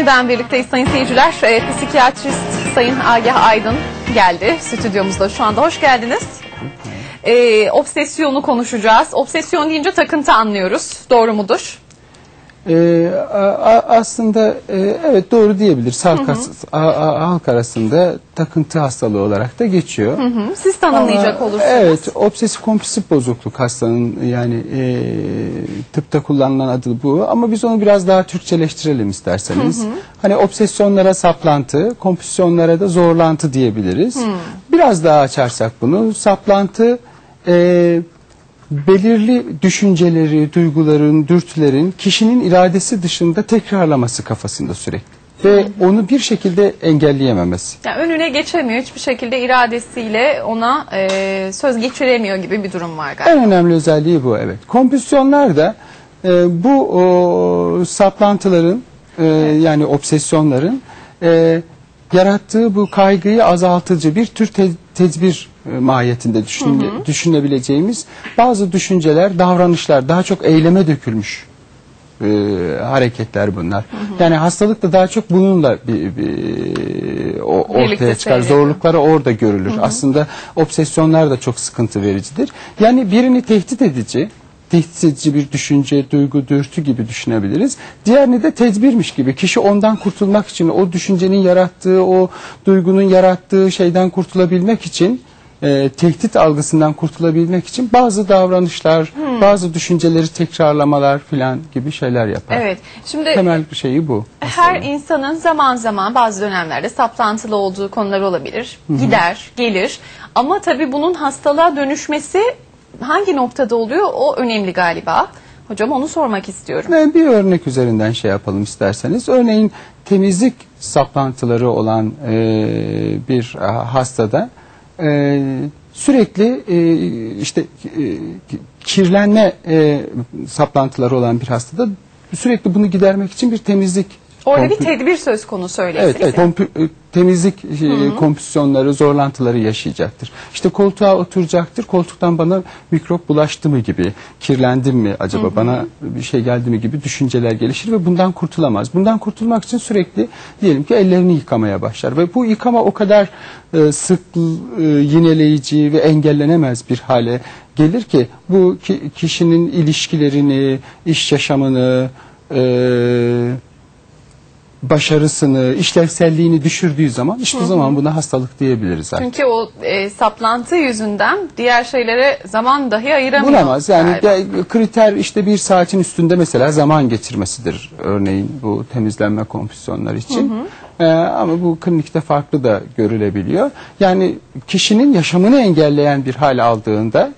Yeniden birlikteyiz sayın seyirciler. Ee, psikiyatrist Sayın Agah Aydın geldi stüdyomuzda şu anda. Hoş geldiniz. Ee, obsesyonu konuşacağız. Obsesyon deyince takıntı anlıyoruz. Doğru mudur? Ee, aslında e, evet doğru diyebiliriz. Halk, a- a- halk arasında takıntı hastalığı olarak da geçiyor. Hı hı. Siz tanımlayacak Ama, olursunuz. Evet, obsesif kompulsif bozukluk hastanın yani e, tıpta kullanılan adı bu. Ama biz onu biraz daha Türkçeleştirelim isterseniz. Hani obsesyonlara saplantı, kompulsiyonlara da zorlantı diyebiliriz. Biraz daha açarsak bunu, saplantı e, belirli düşünceleri, duyguların, dürtülerin kişinin iradesi dışında tekrarlaması kafasında sürekli. Ve onu bir şekilde engelleyememesi. Yani önüne geçemiyor. Hiçbir şekilde iradesiyle ona e, söz geçiremiyor gibi bir durum var galiba. En önemli özelliği bu evet. Kompulsiyonlar da e, bu o, saplantıların e, yani obsesyonların e, yarattığı bu kaygıyı azaltıcı bir tür te- tedbir mahiyetinde düşün, düşünebileceğimiz bazı düşünceler, davranışlar daha çok eyleme dökülmüş e, hareketler bunlar. Yani hastalık da daha çok bununla bir, bir- o, Birlikte ortaya çıkar. seyrediyor. Zorlukları orada görülür. Aslında obsesyonlar da çok sıkıntı vericidir. Yani birini tehdit edici, tehdit edici bir düşünce, duygu, dürtü gibi düşünebiliriz. Diğerini de tedbirmiş gibi. Kişi ondan kurtulmak için, o düşüncenin yarattığı, o duygunun yarattığı şeyden kurtulabilmek için e, tehdit algısından kurtulabilmek için bazı davranışlar, bazı düşünceleri tekrarlamalar filan gibi şeyler yapar. Evet. Şimdi Temel şeyi bu. Her insanın zaman zaman bazı dönemlerde saplantılı olduğu konular olabilir. Gider, gelir. Ama tabii bunun hastalığa dönüşmesi hangi noktada oluyor o önemli galiba. Hocam onu sormak istiyorum. Ve bir örnek üzerinden şey yapalım isterseniz. Örneğin temizlik saplantıları olan e, bir e, hastada e, sürekli e, işte e, kirlenme e, saplantıları olan bir hastada sürekli bunu gidermek için bir temizlik Orada bir tedbir söz konusu öyleyse. Evet, evet kompü- e, temizlik e, kompüsyonları, zorlantıları yaşayacaktır. İşte koltuğa oturacaktır. Koltuktan bana mikrop bulaştı mı gibi, kirlendim mi acaba bana bir şey geldi mi gibi düşünceler gelişir ve bundan kurtulamaz. Bundan kurtulmak için sürekli diyelim ki ellerini yıkamaya başlar ve bu yıkama o kadar e, sık e, yineleyici ve engellenemez bir hale gelir ki bu ki- kişinin ilişkilerini, iş yaşamını, e, başarısını, işlevselliğini düşürdüğü zaman işte o zaman buna hastalık diyebiliriz artık. Çünkü o e, saplantı yüzünden diğer şeylere zaman dahi ayıramıyor. Bulamaz. Yani galiba. de- kriter işte bir saatin üstünde mesela zaman geçirmesidir örneğin bu temizlenme kompüsyonlar için. Ee, ama bu klinikte farklı da görülebiliyor. Yani kişinin yaşamını engelleyen bir hal aldığında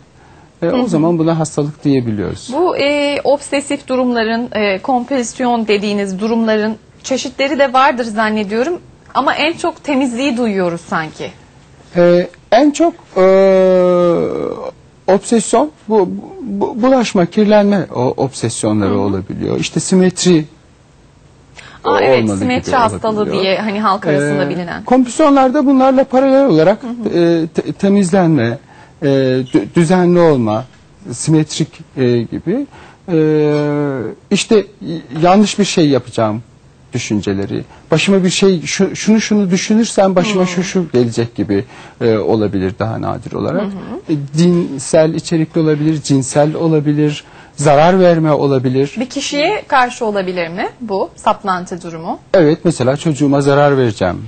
e, o zaman buna hastalık diyebiliyoruz. Bu e, obsesif durumların, e, kompulsiyon dediğiniz durumların çeşitleri de vardır zannediyorum. Ama en çok temizliği duyuyoruz sanki. Ee, en çok e, obsesyon bu, bu bulaşma, kirlenme o obsesyonları olabiliyor. İşte simetri Aa, evet, simetri hastalığı olabiliyor. diye hani halk arasında Ee, bilinen. Kompüsyonlarda bunlarla paralel olarak e, te- temizlenme, e, dü- düzenli olma, simetrik e, gibi e, işte yanlış bir şey yapacağım düşünceleri, başıma bir şey şu- şunu şunu düşünürsem başıma şu şu gelecek gibi e, olabilir daha nadir olarak. E, dinsel içerikli olabilir, cinsel olabilir, zarar verme olabilir. Bir kişiye karşı olabilir mi bu saplantı durumu? Evet mesela çocuğuma zarar vereceğim.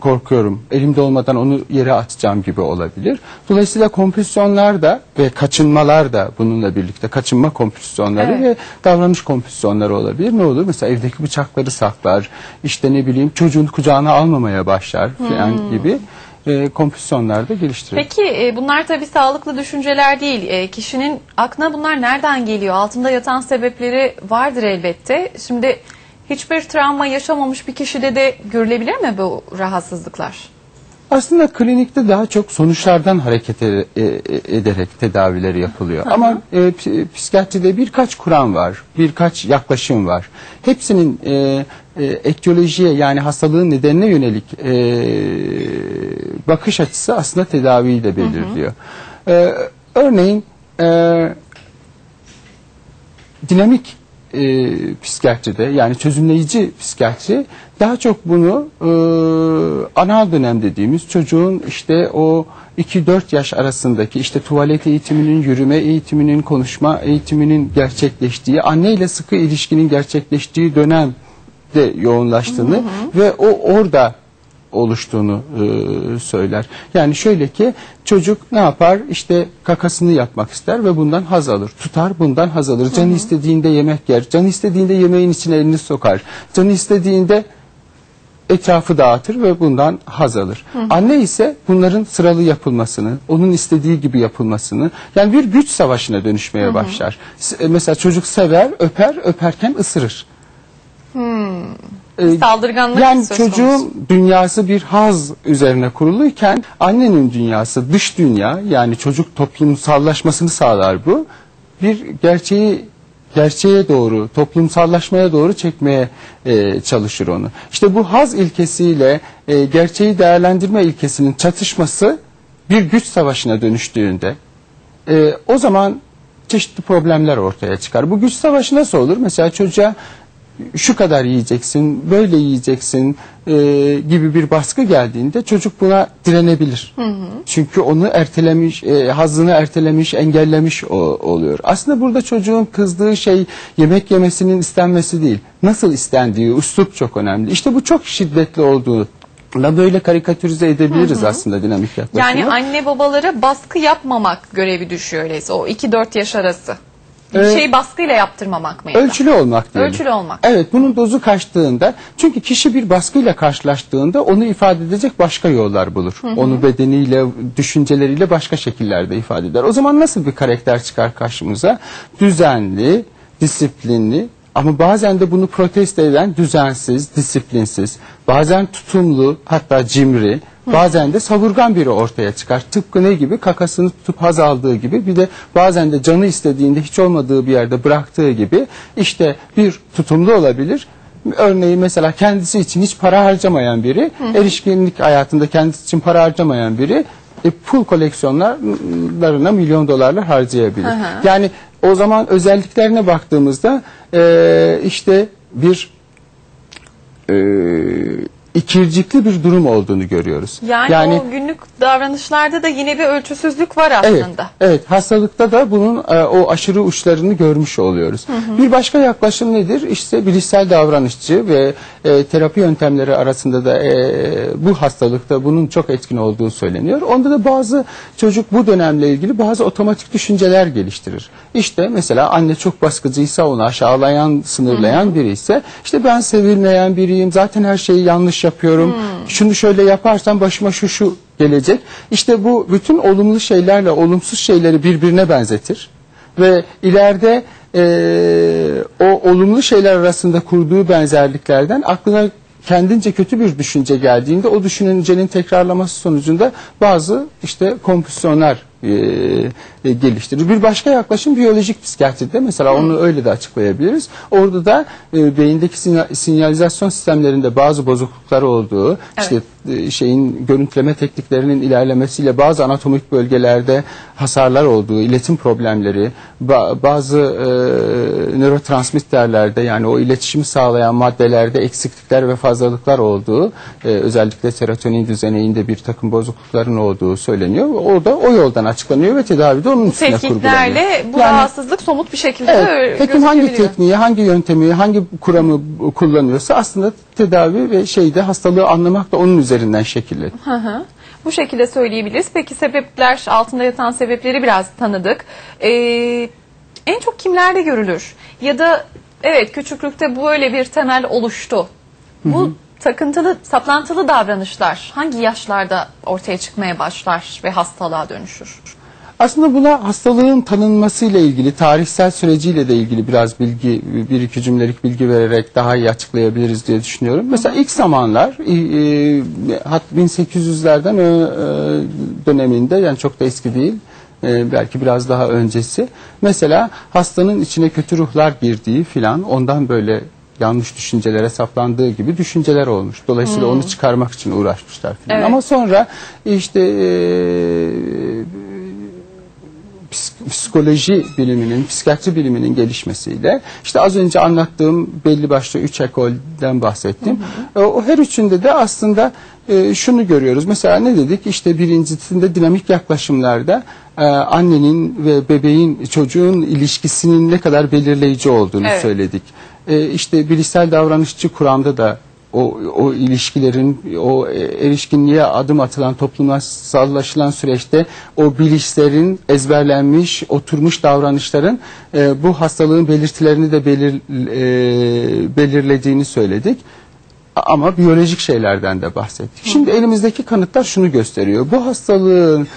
Korkuyorum. Elimde olmadan onu yere atacağım gibi olabilir. Dolayısıyla kompulsiyonlar da ve kaçınmalar da bununla birlikte kaçınma kompulsiyonları Evet. ve davranış kompulsiyonları olabilir. Ne olur? Mesela evdeki bıçakları saklar. işte ne bileyim çocuğun kucağına almamaya başlar falan gibi e, kompulsiyonlar da geliştirir. Peki e, bunlar tabii sağlıklı düşünceler değil. E, kişinin aklına bunlar nereden geliyor? Altında yatan sebepleri vardır elbette. Şimdi hiçbir travma yaşamamış bir kişide de görülebilir mi bu rahatsızlıklar? Aslında klinikte daha çok sonuçlardan hareket e- ederek tedavileri yapılıyor. Ama e, ps- psikiyatride birkaç kuram var, birkaç yaklaşım var. Hepsinin e, e, etiyolojiye yani hastalığın nedenine yönelik e, bakış açısı aslında tedaviyi de belirliyor. E, örneğin e, dinamik e, psikiyatride yani çözümleyici psikiyatri daha çok bunu e, anal dönem dediğimiz çocuğun işte o 2-4 yaş arasındaki işte tuvalet eğitiminin, yürüme eğitiminin, konuşma eğitiminin gerçekleştiği, anne ile sıkı ilişkinin gerçekleştiği dönemde yoğunlaştığını ve o orada oluştuğunu e, söyler. Yani şöyle ki çocuk ne yapar? İşte kakasını yapmak ister ve bundan haz alır. Tutar bundan haz alır. Canı istediğinde yemek yer. Canı istediğinde yemeğin içine elini sokar. Canı istediğinde etrafı dağıtır ve bundan haz alır. Anne ise bunların sıralı yapılmasını, onun istediği gibi yapılmasını, yani bir güç savaşına dönüşmeye başlar. S- e, Mesela çocuk sever, öper, öperken ısırır. E, Saldırganlık yani söz konusu. çocuğun dünyası bir haz üzerine kuruluyken annenin dünyası dış dünya yani çocuk toplumsallaşmasını sağlar bu. Bir gerçeği gerçeğe doğru, toplumsallaşmaya doğru çekmeye e, çalışır onu. İşte bu haz ilkesiyle e, gerçeği değerlendirme ilkesinin çatışması bir güç savaşına dönüştüğünde e, o zaman çeşitli problemler ortaya çıkar. Bu güç savaşı nasıl olur? Mesela çocuğa şu kadar yiyeceksin, böyle yiyeceksin e, gibi bir baskı geldiğinde çocuk buna direnebilir. Çünkü onu ertelemiş, e, hazını ertelemiş, engellemiş o- oluyor. Aslında burada çocuğun kızdığı şey yemek yemesinin istenmesi değil. Nasıl istendiği, üslup çok önemli. İşte bu çok şiddetli olduğu da böyle karikatürize edebiliriz aslında dinamik yaklaşımı. Yani anne babalara baskı yapmamak görevi düşüyor öyleyse o 2-4 yaş arası. Bir Ee, şey baskıyla yaptırmamak mı? Ölçülü olmak diyelim. Ölçülü olmak. Evet bunun dozu kaçtığında çünkü kişi bir baskıyla karşılaştığında onu ifade edecek başka yollar bulur. Onu bedeniyle, düşünceleriyle başka şekillerde ifade eder. O zaman nasıl bir karakter çıkar karşımıza? Düzenli, disiplinli ama bazen de bunu protesto eden düzensiz, disiplinsiz, bazen tutumlu hatta cimri, bazen de savurgan biri ortaya çıkar. Tıpkı ne gibi? Kakasını tutup haz aldığı gibi bir de bazen de canı istediğinde hiç olmadığı bir yerde bıraktığı gibi işte bir tutumlu olabilir. Örneğin mesela kendisi için hiç para harcamayan biri, erişkinlik hayatında kendisi için para harcamayan biri e, pul koleksiyonlarına milyon dolarlar harcayabilir. Hı hı. Yani o zaman özelliklerine baktığımızda e, işte bir e, ikircikli bir durum olduğunu görüyoruz. Yani, o günlük davranışlarda da yine bir ölçüsüzlük var Evet, aslında. evet hastalıkta da bunun e, o aşırı uçlarını görmüş oluyoruz. Bir başka yaklaşım nedir? İşte bilişsel davranışçı ve e, terapi yöntemleri arasında da e, bu hastalıkta bunun çok etkin olduğu söyleniyor. Onda da bazı çocuk bu dönemle ilgili bazı otomatik düşünceler geliştirir. İşte mesela anne çok baskıcıysa onu aşağılayan, sınırlayan biri ise işte ben sevilmeyen biriyim, zaten her şeyi yanlış yapıyorum, şunu şöyle yaparsam başıma şu şu gelecek. İşte bu bütün olumlu şeylerle olumsuz şeyleri birbirine benzetir. Ve ileride eee, o olumlu şeyler arasında kurduğu benzerliklerden aklına kendince kötü bir düşünce geldiğinde o düşüncenin tekrarlaması sonucunda bazı işte kompulsiyonlar eee, e, geliştirir. Bir başka yaklaşım biyolojik psikiyatride mesela onu öyle de açıklayabiliriz. Orada da e, beyindeki sinya- sinyalizasyon sistemlerinde bazı bozukluklar olduğu, işte e, şeyin görüntüleme tekniklerinin ilerlemesiyle bazı anatomik bölgelerde hasarlar olduğu, iletim problemleri, ba- bazı e, nörotransmitterlerde yani o iletişimi sağlayan maddelerde eksiklikler ve fazlalıklar olduğu, e, özellikle serotonin düzeninde bir takım bozuklukların olduğu söyleniyor. O da o yoldan açıklanıyor ve tedavi de onun üstüne kurgulanıyor. Bu Yani- rahatsızlık somut bir şekilde Evet, hekim hangi tekniği, hangi yöntemi, hangi kuramı kullanıyorsa aslında tedavi ve şeyde hastalığı anlamak da onun üzerinden şekilleniyor. Hı hı. Bu şekilde söyleyebiliriz. Peki sebepler, altında yatan sebepleri biraz tanıdık. Ee, en çok kimlerde görülür? Ya da evet küçüklükte böyle bir temel oluştu. Bu takıntılı, saplantılı davranışlar hangi yaşlarda ortaya çıkmaya başlar ve hastalığa dönüşür? Aslında buna hastalığın tanınmasıyla ilgili, tarihsel süreciyle de ilgili biraz bilgi, bir iki cümlelik bilgi vererek daha iyi açıklayabiliriz diye düşünüyorum. Mesela ilk zamanlar e, e, hat 1800'lerden ö- e, döneminde yani çok da eski değil, belki biraz daha öncesi. Mesela hastanın içine kötü ruhlar girdiği filan ondan böyle yanlış düşüncelere saplandığı gibi düşünceler olmuş. Dolayısıyla onu çıkarmak için uğraşmışlar filan. Evet. Ama sonra işte e, psikoloji biliminin, psikiyatri biliminin gelişmesiyle işte az önce anlattığım belli başlı üç ekolden bahsettim. E, O her üçünde de aslında e, şunu görüyoruz. Mesela ne dedik? İşte birincisinde dinamik yaklaşımlarda e, annenin ve bebeğin, çocuğun ilişkisinin ne kadar belirleyici olduğunu Evet. söyledik. E, işte bilişsel davranışçı kuramda da o, o ilişkilerin, o e, erişkinliğe adım atılan, toplumsallaşılan süreçte o bilişlerin ezberlenmiş, oturmuş davranışların e, bu hastalığın belirtilerini de belir, e, belirlediğini söyledik. Ama biyolojik şeylerden de bahsettik. Şimdi elimizdeki kanıtlar şunu gösteriyor. Bu hastalığın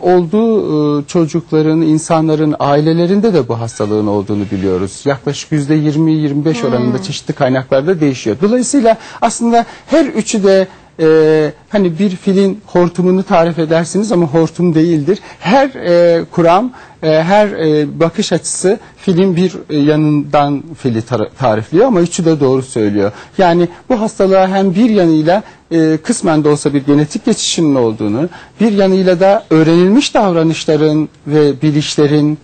olduğu e, çocukların, insanların ailelerinde de bu hastalığın olduğunu biliyoruz. Yaklaşık yüzde 20-25 oranında çeşitli kaynaklarda değişiyor. Dolayısıyla aslında her üçü de e, hani bir filin hortumunu tarif edersiniz ama hortum değildir. Her e, kuram, e, her e, bakış açısı filin bir e, yanından fili tar- tarifliyor ama üçü de doğru söylüyor. Yani bu hastalığa hem bir yanıyla e, kısmen de olsa bir genetik geçişinin olduğunu, bir yanıyla da öğrenilmiş davranışların ve bilişlerin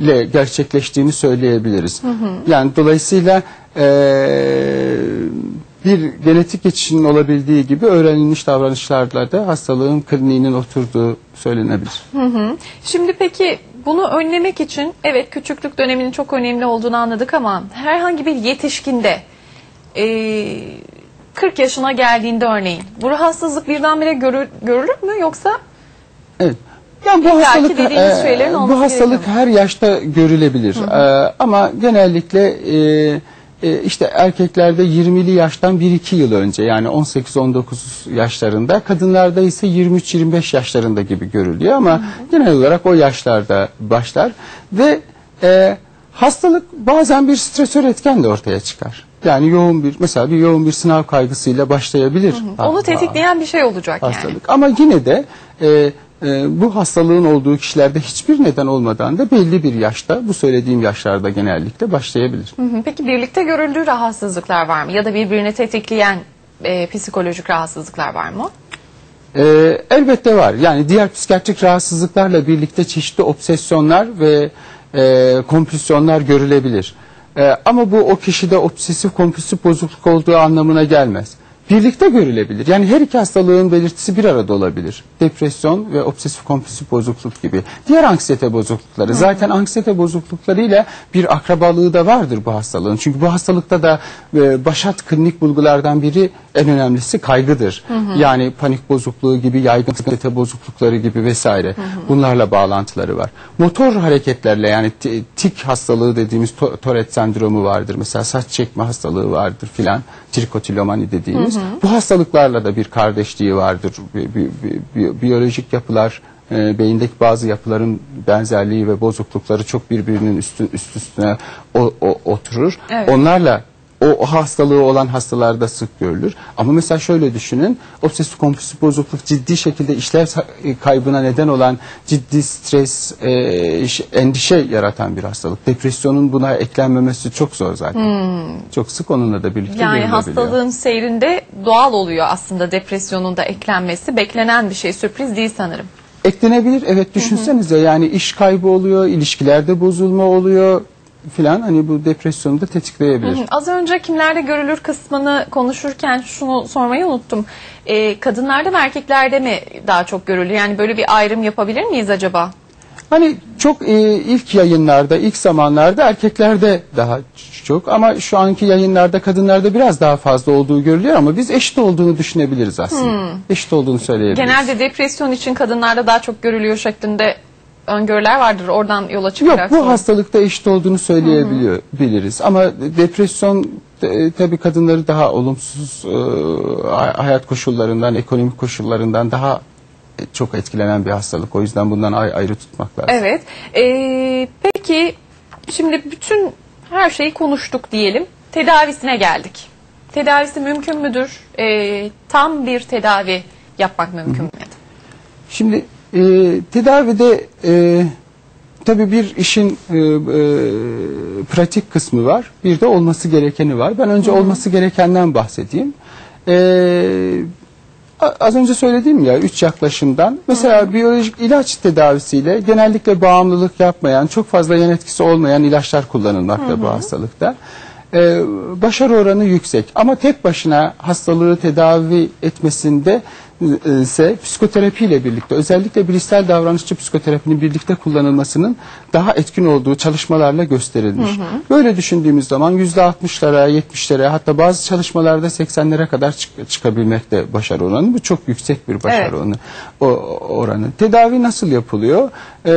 ile gerçekleştiğini söyleyebiliriz. Yani dolayısıyla e, bir genetik geçişinin olabildiği gibi öğrenilmiş davranışlarla da hastalığın kliniğinin oturduğu söylenebilir. Şimdi peki bunu önlemek için evet küçüklük döneminin çok önemli olduğunu anladık ama herhangi bir yetişkinde e, 40 yaşına geldiğinde örneğin bu rahatsızlık birdenbire görür, görülür mü yoksa Evet. Yani bu İlla ki hastalık e, bu hastalık her yaşta görülebilir. E, ama genellikle e, e, işte erkeklerde 20'li yaştan 1-2 yıl önce yani 18-19 yaşlarında, kadınlarda ise 23-25 yaşlarında gibi görülüyor ama genel olarak o yaşlarda başlar ve e, hastalık bazen bir stresör etken de ortaya çıkar. Yani yoğun bir mesela bir yoğun bir sınav kaygısıyla başlayabilir. onu Ha- tetikleyen bir şey olacak yani. hastalık. Ama yine de e, e, bu hastalığın olduğu kişilerde hiçbir neden olmadan da belli bir yaşta, bu söylediğim yaşlarda genellikle başlayabilir. Hı hı. Peki birlikte görüldüğü rahatsızlıklar var mı? Ya da birbirini tetikleyen e, psikolojik rahatsızlıklar var mı? E, elbette var. Yani diğer psikiyatrik rahatsızlıklarla birlikte çeşitli obsesyonlar ve e, kompulsiyonlar görülebilir. E, ama bu o kişide obsesif kompulsif bozukluk olduğu anlamına gelmez. Birlikte görülebilir. Yani her iki hastalığın belirtisi bir arada olabilir. Depresyon ve obsesif kompulsif bozukluk gibi. Diğer anksiyete bozuklukları. Zaten anksiyete bozukluklarıyla bir akrabalığı da vardır bu hastalığın. Çünkü bu hastalıkta da e, başat klinik bulgulardan biri en önemlisi kaygıdır. Yani panik bozukluğu gibi, yaygın anksiyete bozuklukları gibi vesaire. Bunlarla bağlantıları var. Motor hareketlerle yani tik hastalığı dediğimiz to- Tourette sendromu vardır. Mesela saç çekme hastalığı vardır filan. Trikotilomani dediğimiz. Bu hastalıklarla da bir kardeşliği vardır. Bi- bi- bi- biyolojik yapılar e, beyindeki bazı yapıların benzerliği ve bozuklukları çok birbirinin üstü, üst üstüne o- o- oturur. Evet. Onlarla o, hastalığı olan hastalarda sık görülür. Ama mesela şöyle düşünün. Obsesif kompulsif bozukluk ciddi şekilde işlev sa- kaybına neden olan ciddi stres, e, iş- endişe yaratan bir hastalık. Depresyonun buna eklenmemesi çok zor zaten. Çok sık onunla da birlikte Hmm. Yani hastalığın seyrinde doğal oluyor aslında depresyonun da eklenmesi. Beklenen bir şey, sürpriz değil sanırım. Eklenebilir. Evet düşünsenize yani iş kaybı oluyor, ilişkilerde bozulma oluyor filan. Hani bu depresyonu da tetikleyebilir. Hı, Az önce kimlerde görülür kısmını konuşurken şunu sormayı unuttum. Ee, kadınlarda mı erkeklerde mi daha çok görülür? Yani böyle bir ayrım yapabilir miyiz acaba? Hani çok e, ilk yayınlarda, ilk zamanlarda erkeklerde daha çok ama şu anki yayınlarda kadınlarda biraz daha fazla olduğu görülüyor ama biz eşit olduğunu düşünebiliriz aslında. Eşit olduğunu söyleyebiliriz. Genelde depresyon için kadınlarda daha çok görülüyor şeklinde öngörüler vardır. Oradan yola Yok çıkarak. bu sorun. hastalıkta eşit olduğunu söyleyebiliyor biliriz ama depresyon e, tabii kadınları daha olumsuz e, hay- hayat koşullarından, ekonomik koşullarından daha e, çok etkilenen bir hastalık. O yüzden bundan ay- ayrı tutmak lazım. Evet. Ee, peki şimdi bütün her şeyi konuştuk diyelim. Tedavisine geldik. Tedavisi mümkün müdür? Ee, tam bir tedavi yapmak mümkün mü? Şimdi e, tedavide e, tabii bir işin e, e, pratik kısmı var. Bir de olması gerekeni var. Ben önce olması gerekenden bahsedeyim. E, Az önce söylediğim ya üç yaklaşımdan mesela biyolojik ilaç tedavisiyle genellikle bağımlılık yapmayan çok fazla yan etkisi olmayan ilaçlar kullanılmakta bu hastalıkta. Ee, başarı oranı yüksek ama tek başına hastalığı tedavi etmesinde e, ise psikoterapiyle birlikte özellikle bilişsel davranışçı psikoterapinin birlikte kullanılmasının daha etkin olduğu çalışmalarla gösterilmiş. Böyle düşündüğümüz zaman %60'lara, 70'lere hatta bazı çalışmalarda 80'lere kadar çık- çıkabilmekte başarı oranı. Bu çok yüksek bir başarı Evet. oranı. O, oranı. Tedavi nasıl yapılıyor? Ee,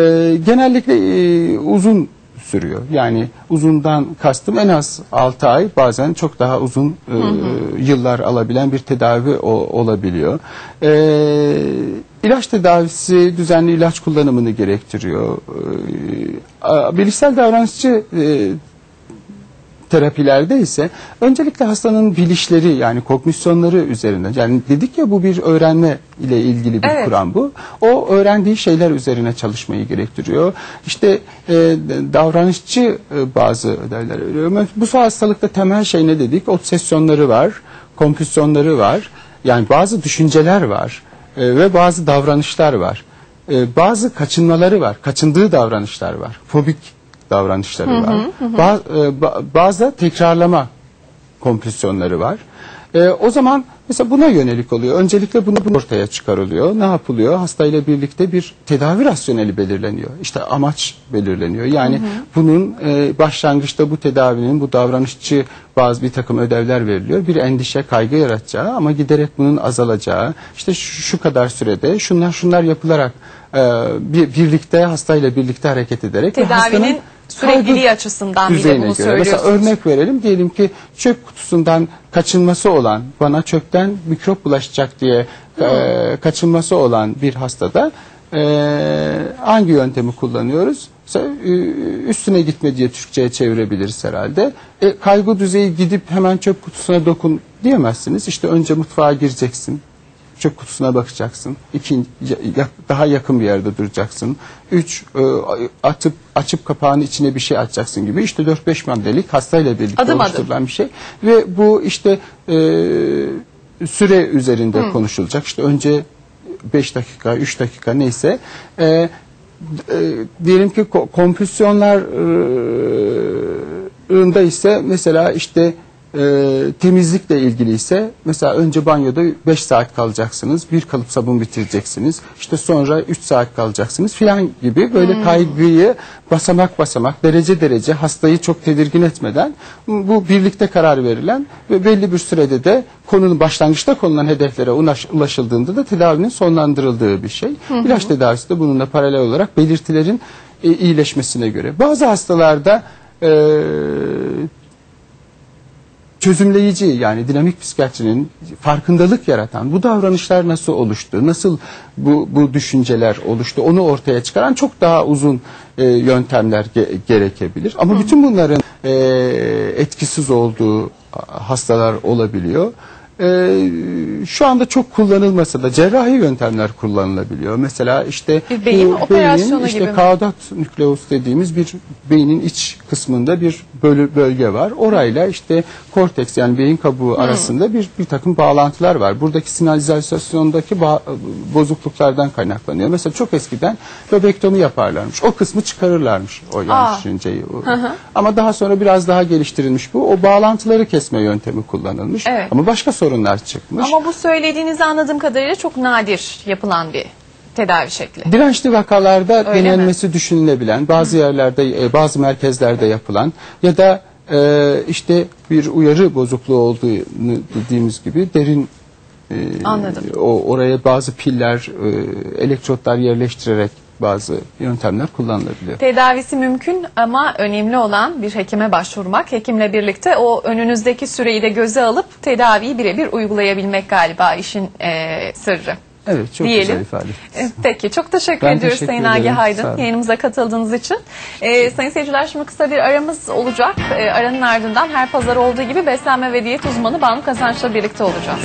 genellikle e, uzun sürüyor. Yani uzundan kastım en az 6 ay bazen çok daha uzun e, yıllar alabilen bir tedavi o- olabiliyor. E, ilaç tedavisi düzenli ilaç kullanımını gerektiriyor. E, bilişsel davranışçı e, terapilerde ise öncelikle hastanın bilişleri yani kognisyonları üzerinden yani dedik ya bu bir öğrenme ile ilgili bir Evet. kuram bu. O öğrendiği şeyler üzerine çalışmayı gerektiriyor. İşte e, davranışçı e, bazı ödevler veriyor. Bu hastalıkta temel şey ne dedik? Obsesyonları var, kompulsiyonları var. Yani bazı düşünceler var e, ve bazı davranışlar var. E, bazı kaçınmaları var, kaçındığı davranışlar var. Fobik davranışları var. Ba- e, ba- bazı tekrarlama kompulsiyonları var. E, o zaman mesela buna yönelik oluyor. Öncelikle bunu, bunu ortaya çıkarılıyor. Ne yapılıyor? Hastayla birlikte bir tedavi rasyoneli belirleniyor. İşte amaç belirleniyor. Yani bunun e, başlangıçta bu tedavinin bu davranışçı bazı bir takım ödevler veriliyor. Bir endişe, kaygı yaratacağı ama giderek bunun azalacağı, işte şu, şu kadar sürede şunlar şunlar yapılarak e, bir, birlikte hastayla birlikte hareket ederek ve hastanın Tedavinin sürekliliği kaygı açısından düzeyine bunu göre. Mesela örnek verelim diyelim ki çöp kutusundan kaçınması olan bana çöpten mikrop bulaşacak diye e, kaçınması olan bir hastada e, hangi yöntemi kullanıyoruz? Mesela, e, üstüne gitme diye Türkçe'ye çevirebiliriz herhalde. E, kaygı düzeyi gidip hemen çöp kutusuna dokun diyemezsiniz. İşte önce mutfağa gireceksin çöp kutusuna bakacaksın. İkinci, daha yakın bir yerde duracaksın. Üç, e, atıp açıp kapağın içine bir şey atacaksın gibi. İşte 4-5 maddelik hastayla birlikte Adım adım. oluşturulan bir şey. Ve bu işte e, süre üzerinde konuşulacak. İşte önce 5 dakika, 3 dakika neyse. E, e, diyelim ki ko- kompülsiyonlar e, ise mesela işte e, temizlikle ilgili ise mesela önce banyoda 5 saat kalacaksınız. Bir kalıp sabun bitireceksiniz. İşte sonra 3 saat kalacaksınız filan gibi böyle kaygıyı basamak basamak derece derece hastayı çok tedirgin etmeden bu birlikte karar verilen ve belli bir sürede de konunun başlangıçta konulan hedeflere ulaş- ulaşıldığında da tedavinin sonlandırıldığı bir şey. İlaç tedavisi de bununla paralel olarak belirtilerin e, iyileşmesine göre. Bazı hastalarda e, çözümleyici yani dinamik psikiyatrinin farkındalık yaratan bu davranışlar nasıl oluştu, nasıl bu, bu düşünceler oluştu onu ortaya çıkaran çok daha uzun e, yöntemler ge- gerekebilir. Ama bütün bunların e, etkisiz olduğu hastalar olabiliyor. E, şu anda çok kullanılmasa da cerrahi yöntemler kullanılabiliyor. Mesela işte Bir beyin bu operasyonu işte gibi mi? kaudat nükleus dediğimiz bir beynin iç kısmında bir bölü, bölge var. Orayla işte korteks yani beyin kabuğu arasında bir bir takım bağlantılar var. Buradaki sinalizasyondaki bozukluklardan kaynaklanıyor. Mesela çok eskiden lobektomi yaparlarmış. O kısmı çıkarırlarmış o yanlış düşünceyi. Ama daha sonra biraz daha geliştirilmiş bu. O bağlantıları kesme yöntemi kullanılmış. Evet. Ama başka sorunlar çıkmış. Ama bu söylediğinizi anladığım kadarıyla çok nadir yapılan bir tedavi şekli. Dirençli vakalarda Öyle mi? denenmesi düşünülebilen, bazı yerlerde, e, bazı merkezlerde yapılan ya da e, işte bir uyarı bozukluğu olduğunu dediğimiz gibi derin e, Anladım. o oraya bazı piller, e, elektrotlar yerleştirerek bazı yöntemler kullanılabiliyor. Tedavisi mümkün ama önemli olan bir hekime başvurmak. Hekimle birlikte o önünüzdeki süreyi de göze alıp tedaviyi birebir uygulayabilmek galiba işin eee, sırrı. Evet, çok Diyelim. güzel ifade. ettiniz. E, Peki çok teşekkür Ben ediyoruz teşekkür Sayın. Agi Haydın yayınımıza katıldığınız için. E, sayın seyirciler şimdi kısa bir aramız olacak. E, aranın ardından her pazar olduğu gibi beslenme ve diyet uzmanı Banu Kazanç'la birlikte olacağız.